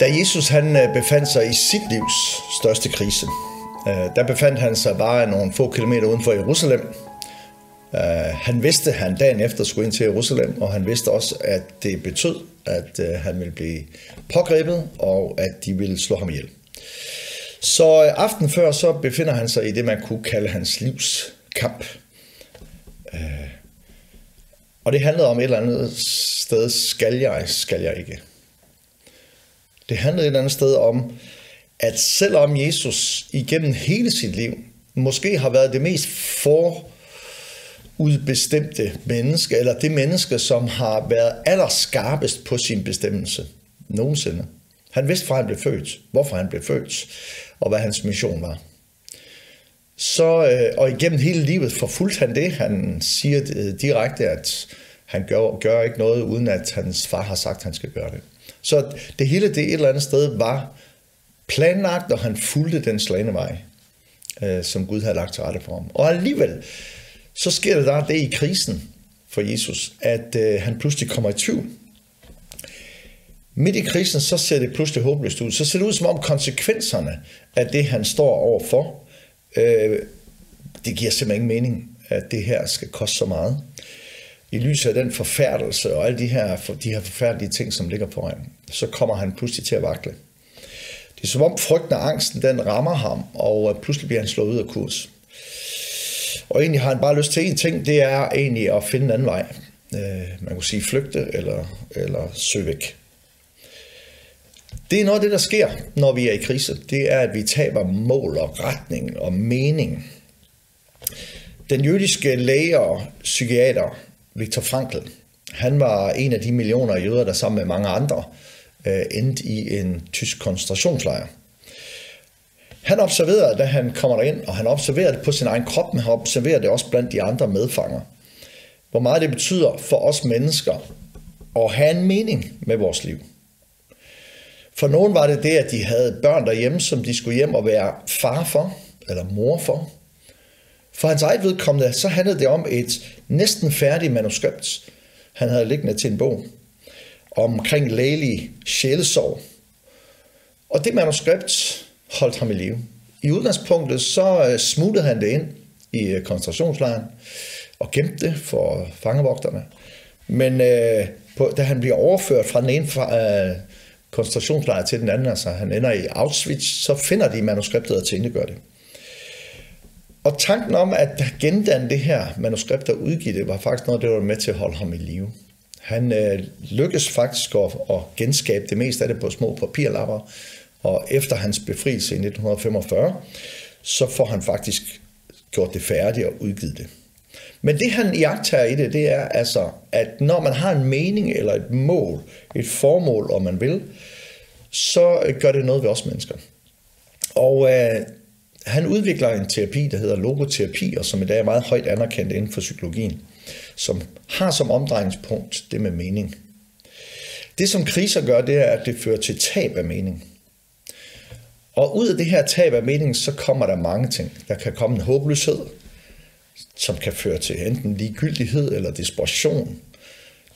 Da Jesus han øh, befandt sig i sit livs største krise, øh, der befandt han sig bare nogle få kilometer uden for Jerusalem. Øh, han vidste, at han dagen efter skulle ind til Jerusalem, og han vidste også, at det betød, at han ville blive pågrebet, og at de ville slå ham ihjel. Så aften før, så befinder han sig i det, man kunne kalde hans livs kamp. Og det handlede om et eller andet sted, skal jeg, skal jeg ikke. Det handlede et eller andet sted om, at selvom Jesus igennem hele sit liv måske har været det mest forudbestemte menneske, eller det menneske, som har været allerskarpest på sin bestemmelse nogensinde. Han vidste, fra han blev født, hvorfor han blev født, og hvad hans mission var. Så, øh, og igennem hele livet forfulgte han det. Han siger øh, direkte, at han gør, gør ikke noget, uden at hans far har sagt, at han skal gøre det. Så det hele det et eller andet sted var planlagt, og han fulgte den slanevej, øh, som Gud havde lagt til rette for ham. Og alligevel, så sker der der det i krisen for Jesus, at øh, han pludselig kommer i tvivl. Midt i krisen, så ser det pludselig håbløst ud. Så ser det ud som om konsekvenserne af det, han står overfor, øh, det giver simpelthen ingen mening, at det her skal koste så meget i lyset af den forfærdelse og alle de her, de her forfærdelige ting, som ligger foran, så kommer han pludselig til at vakle. Det er som om frygten og angsten, den rammer ham, og øh, pludselig bliver han slået ud af kurs. Og egentlig har han bare lyst til en ting, det er egentlig at finde en anden vej. Øh, man kunne sige flygte eller, eller søge væk. Det er noget af det, der sker, når vi er i krise. Det er, at vi taber mål og retning og mening. Den jødiske læge og psykiater Viktor Frankl. Han var en af de millioner jøder, der sammen med mange andre øh, endte i en tysk koncentrationslejr. Han observerede, da han kommer derind, og han observerede det på sin egen krop, men han observerede det også blandt de andre medfanger. Hvor meget det betyder for os mennesker at have en mening med vores liv. For nogen var det det, at de havde børn derhjemme, som de skulle hjem og være far for, eller mor for. For hans eget vedkommende, så handlede det om et næsten færdigt manuskript, han havde liggende til en bog, omkring lægelig sjælesorg. Og det manuskript holdt ham i live. I udgangspunktet så øh, smuttede han det ind i øh, koncentrationslejren og gemte det for fangevogterne. Men øh, på, da han bliver overført fra den ene øh, koncentrationslejr til den anden, altså han ender i Auschwitz, så finder de manuskriptet og gør det. Og tanken om at gendanne det her manuskript og udgive det, var faktisk noget, der var med til at holde ham i live. Han øh, lykkedes faktisk at, at genskabe det meste af det på små papirlapper, og efter hans befrielse i 1945, så får han faktisk gjort det færdigt og udgivet det. Men det han jagter i det, det er altså, at når man har en mening eller et mål, et formål, om man vil, så gør det noget ved os mennesker. Og øh, han udvikler en terapi, der hedder logoterapi, og som i dag er meget højt anerkendt inden for psykologien, som har som omdrejningspunkt det med mening. Det, som kriser gør, det er, at det fører til tab af mening. Og ud af det her tab af mening, så kommer der mange ting. Der kan komme en håbløshed, som kan føre til enten ligegyldighed eller desperation,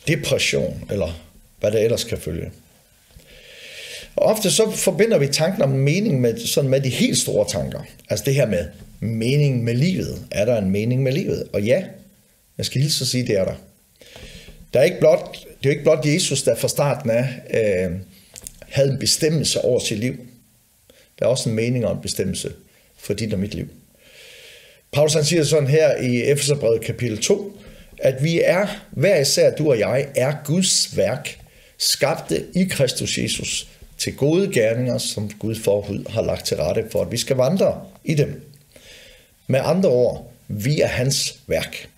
depression eller hvad der ellers kan følge. Og ofte så forbinder vi tanken om mening med, sådan med de helt store tanker. Altså det her med mening med livet. Er der en mening med livet? Og ja, jeg skal hilse at sige, det er der. der er ikke blot, det er ikke blot Jesus, der fra starten af øh, havde en bestemmelse over sit liv. Der er også en mening og en bestemmelse for dit og mit liv. Paulus han siger sådan her i Efeserbrevet kapitel 2, at vi er, hver især du og jeg, er Guds værk, skabte i Kristus Jesus til gode gerninger, som Gud forhud har lagt til rette for, at vi skal vandre i dem. Med andre ord, vi er hans værk.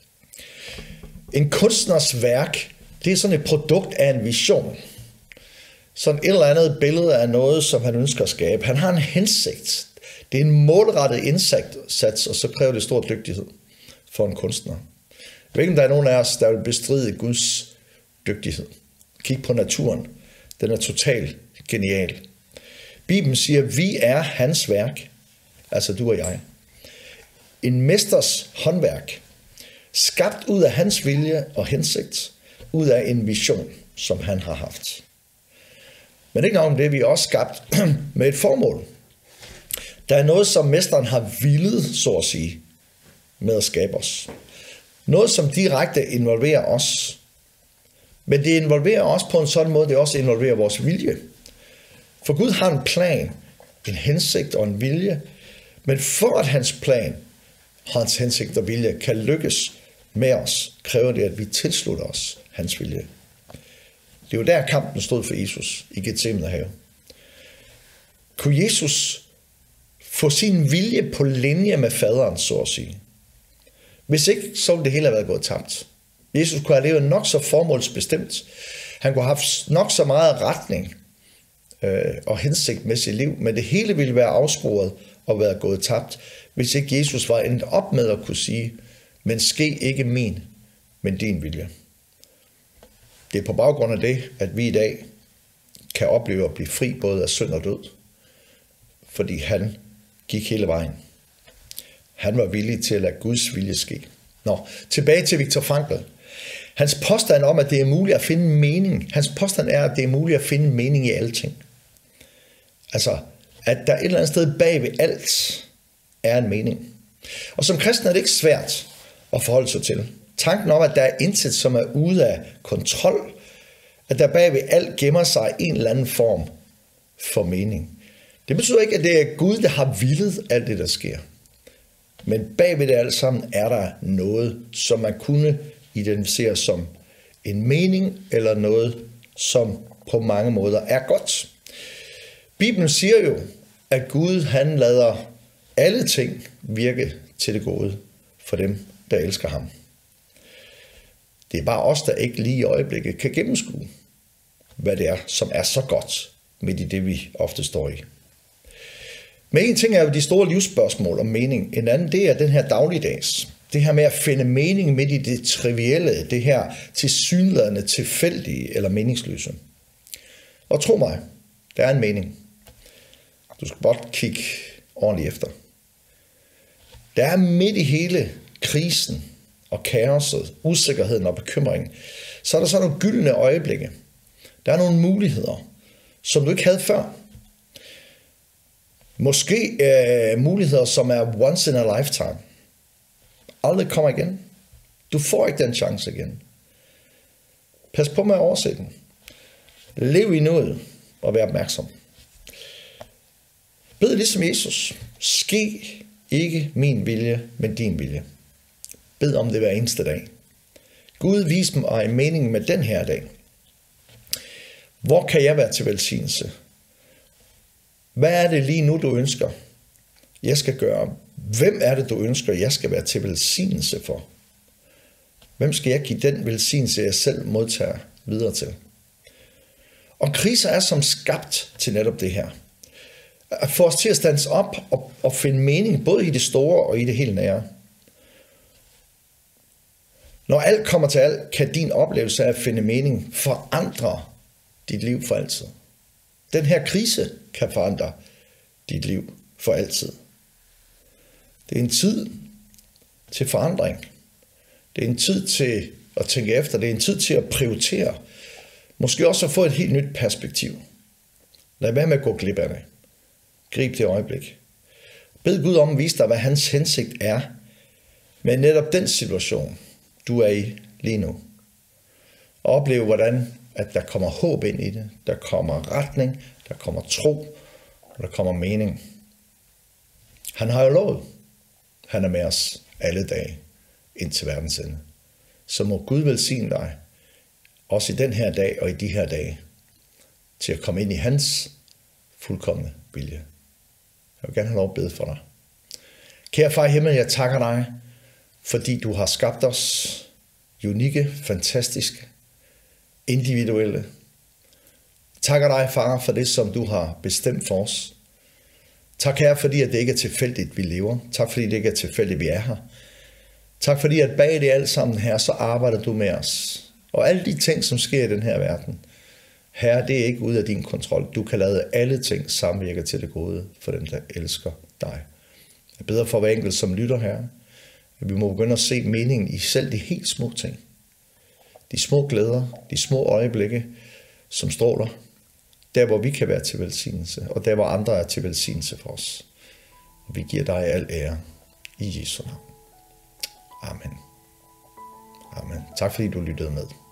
En kunstners værk, det er sådan et produkt af en vision. Sådan et eller andet billede af noget, som han ønsker at skabe. Han har en hensigt. Det er en målrettet indsats, og så kræver det stor dygtighed for en kunstner. Jeg ved ikke, om der er nogen af os, der vil bestride Guds dygtighed. Kig på naturen. Den er totalt genial. Bibelen siger, at vi er hans værk, altså du og jeg. En mesters håndværk, skabt ud af hans vilje og hensigt, ud af en vision, som han har haft. Men ikke nok om det, vi er også skabt med et formål. Der er noget, som mesteren har villet, så at sige, med at skabe os. Noget, som direkte involverer os. Men det involverer os på en sådan måde, det også involverer vores vilje. For Gud har en plan, en hensigt og en vilje. Men for at hans plan, hans hensigt og vilje kan lykkes med os, kræver det, at vi tilslutter os hans vilje. Det var der kampen stod for Jesus i Gethsemane have. Kunne Jesus få sin vilje på linje med faderen, så at sige? Hvis ikke, så ville det hele have været gået tabt. Jesus kunne have levet nok så formålsbestemt. Han kunne have haft nok så meget retning øh, og hensigt med sit liv, men det hele ville være afsporet og være gået tabt, hvis ikke Jesus var endt op med at kunne sige, men ske ikke min, men din vilje. Det er på baggrund af det, at vi i dag kan opleve at blive fri både af synd og død, fordi han gik hele vejen. Han var villig til at lade Guds vilje ske. Nå, tilbage til Viktor Frankl. Hans påstand om, at det er muligt at finde mening, hans påstand er, at det er muligt at finde mening i alting. Altså, at der et eller andet sted bag ved alt er en mening. Og som kristen er det ikke svært at forholde sig til. Tanken om, at der er intet, som er ude af kontrol, at der bag ved alt gemmer sig en eller anden form for mening. Det betyder ikke, at det er Gud, der har villet alt det, der sker. Men bag ved det alt sammen er der noget, som man kunne identificere som en mening, eller noget, som på mange måder er godt. Bibelen siger jo, at Gud han lader alle ting virke til det gode for dem, der elsker ham. Det er bare os, der ikke lige i øjeblikket kan gennemskue, hvad det er, som er så godt midt i det, vi ofte står i. Men en ting er jo de store livsspørgsmål om mening. En anden, det er den her dagligdags. Det her med at finde mening midt i det trivielle, det her tilsyneladende tilfældige eller meningsløse. Og tro mig, der er en mening. Du skal godt kigge ordentligt efter. Der er midt i hele krisen og kaoset, usikkerheden og bekymringen, så er der så nogle gyldne øjeblikke. Der er nogle muligheder, som du ikke havde før. Måske øh, muligheder, som er once in a lifetime. Aldrig kommer igen. Du får ikke den chance igen. Pas på med at overse den. Lev i nuet og vær opmærksom. Bed ligesom Jesus. Ske ikke min vilje, men din vilje. Bed om det hver eneste dag. Gud, vis mig meningen med den her dag. Hvor kan jeg være til velsignelse? Hvad er det lige nu, du ønsker, jeg skal gøre? Hvem er det, du ønsker, jeg skal være til velsignelse for? Hvem skal jeg give den velsignelse, jeg selv modtager videre til? Og kriser er som skabt til netop det her. At få os til at stands op og, og finde mening, både i det store og i det helt nære. Når alt kommer til alt, kan din oplevelse af at finde mening forandre dit liv for altid. Den her krise kan forandre dit liv for altid. Det er en tid til forandring. Det er en tid til at tænke efter. Det er en tid til at prioritere. Måske også at få et helt nyt perspektiv. Lad være med at gå glip af det. Grib det øjeblik. Bed Gud om at vise dig, hvad hans hensigt er med netop den situation, du er i lige nu. Og hvordan at der kommer håb ind i det, der kommer retning, der kommer tro, og der kommer mening. Han har jo lovet, han er med os alle dage indtil verdens ende. Så må Gud velsigne dig, også i den her dag og i de her dage, til at komme ind i hans fuldkommende vilje. Jeg vil gerne have lov at bede for dig. Kære far i himmel, jeg takker dig, fordi du har skabt os unikke, fantastiske, individuelle. Takker dig, far, for det, som du har bestemt for os. Tak her, fordi at det ikke er tilfældigt, vi lever. Tak fordi det ikke er tilfældigt, vi er her. Tak fordi at bag det alt sammen her, så arbejder du med os. Og alle de ting, som sker i den her verden, Herre, det er ikke ud af din kontrol. Du kan lade alle ting samvirke til det gode for dem, der elsker dig. Jeg beder for hver enkelt, som lytter her, at vi må begynde at se meningen i selv de helt små ting. De små glæder, de små øjeblikke, som stråler. der hvor vi kan være til velsignelse, og der hvor andre er til velsignelse for os. Vi giver dig al ære i Jesu navn. Amen. Amen. Tak fordi du lyttede med.